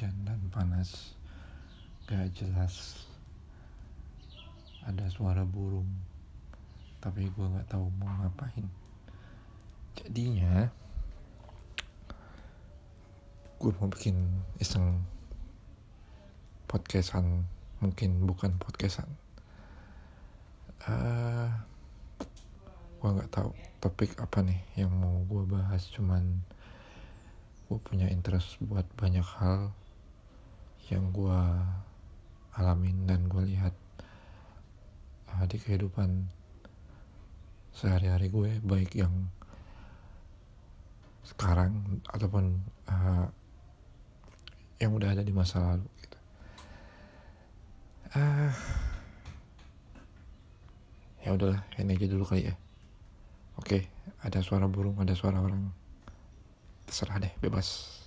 hujan dan panas. Gak jelas. Ada suara burung. Tapi gue nggak tahu mau ngapain. Jadinya gue mau bikin iseng podcastan. Mungkin bukan podcastan. Uh, gue nggak tahu topik apa nih yang mau gue bahas. Cuman gue punya interest buat banyak hal yang gue alamin dan gue lihat uh, di kehidupan sehari-hari gue baik yang sekarang ataupun uh, yang udah ada di masa lalu gitu. Uh, ya udahlah ini aja dulu kali ya. Oke, ada suara burung, ada suara orang terserah deh bebas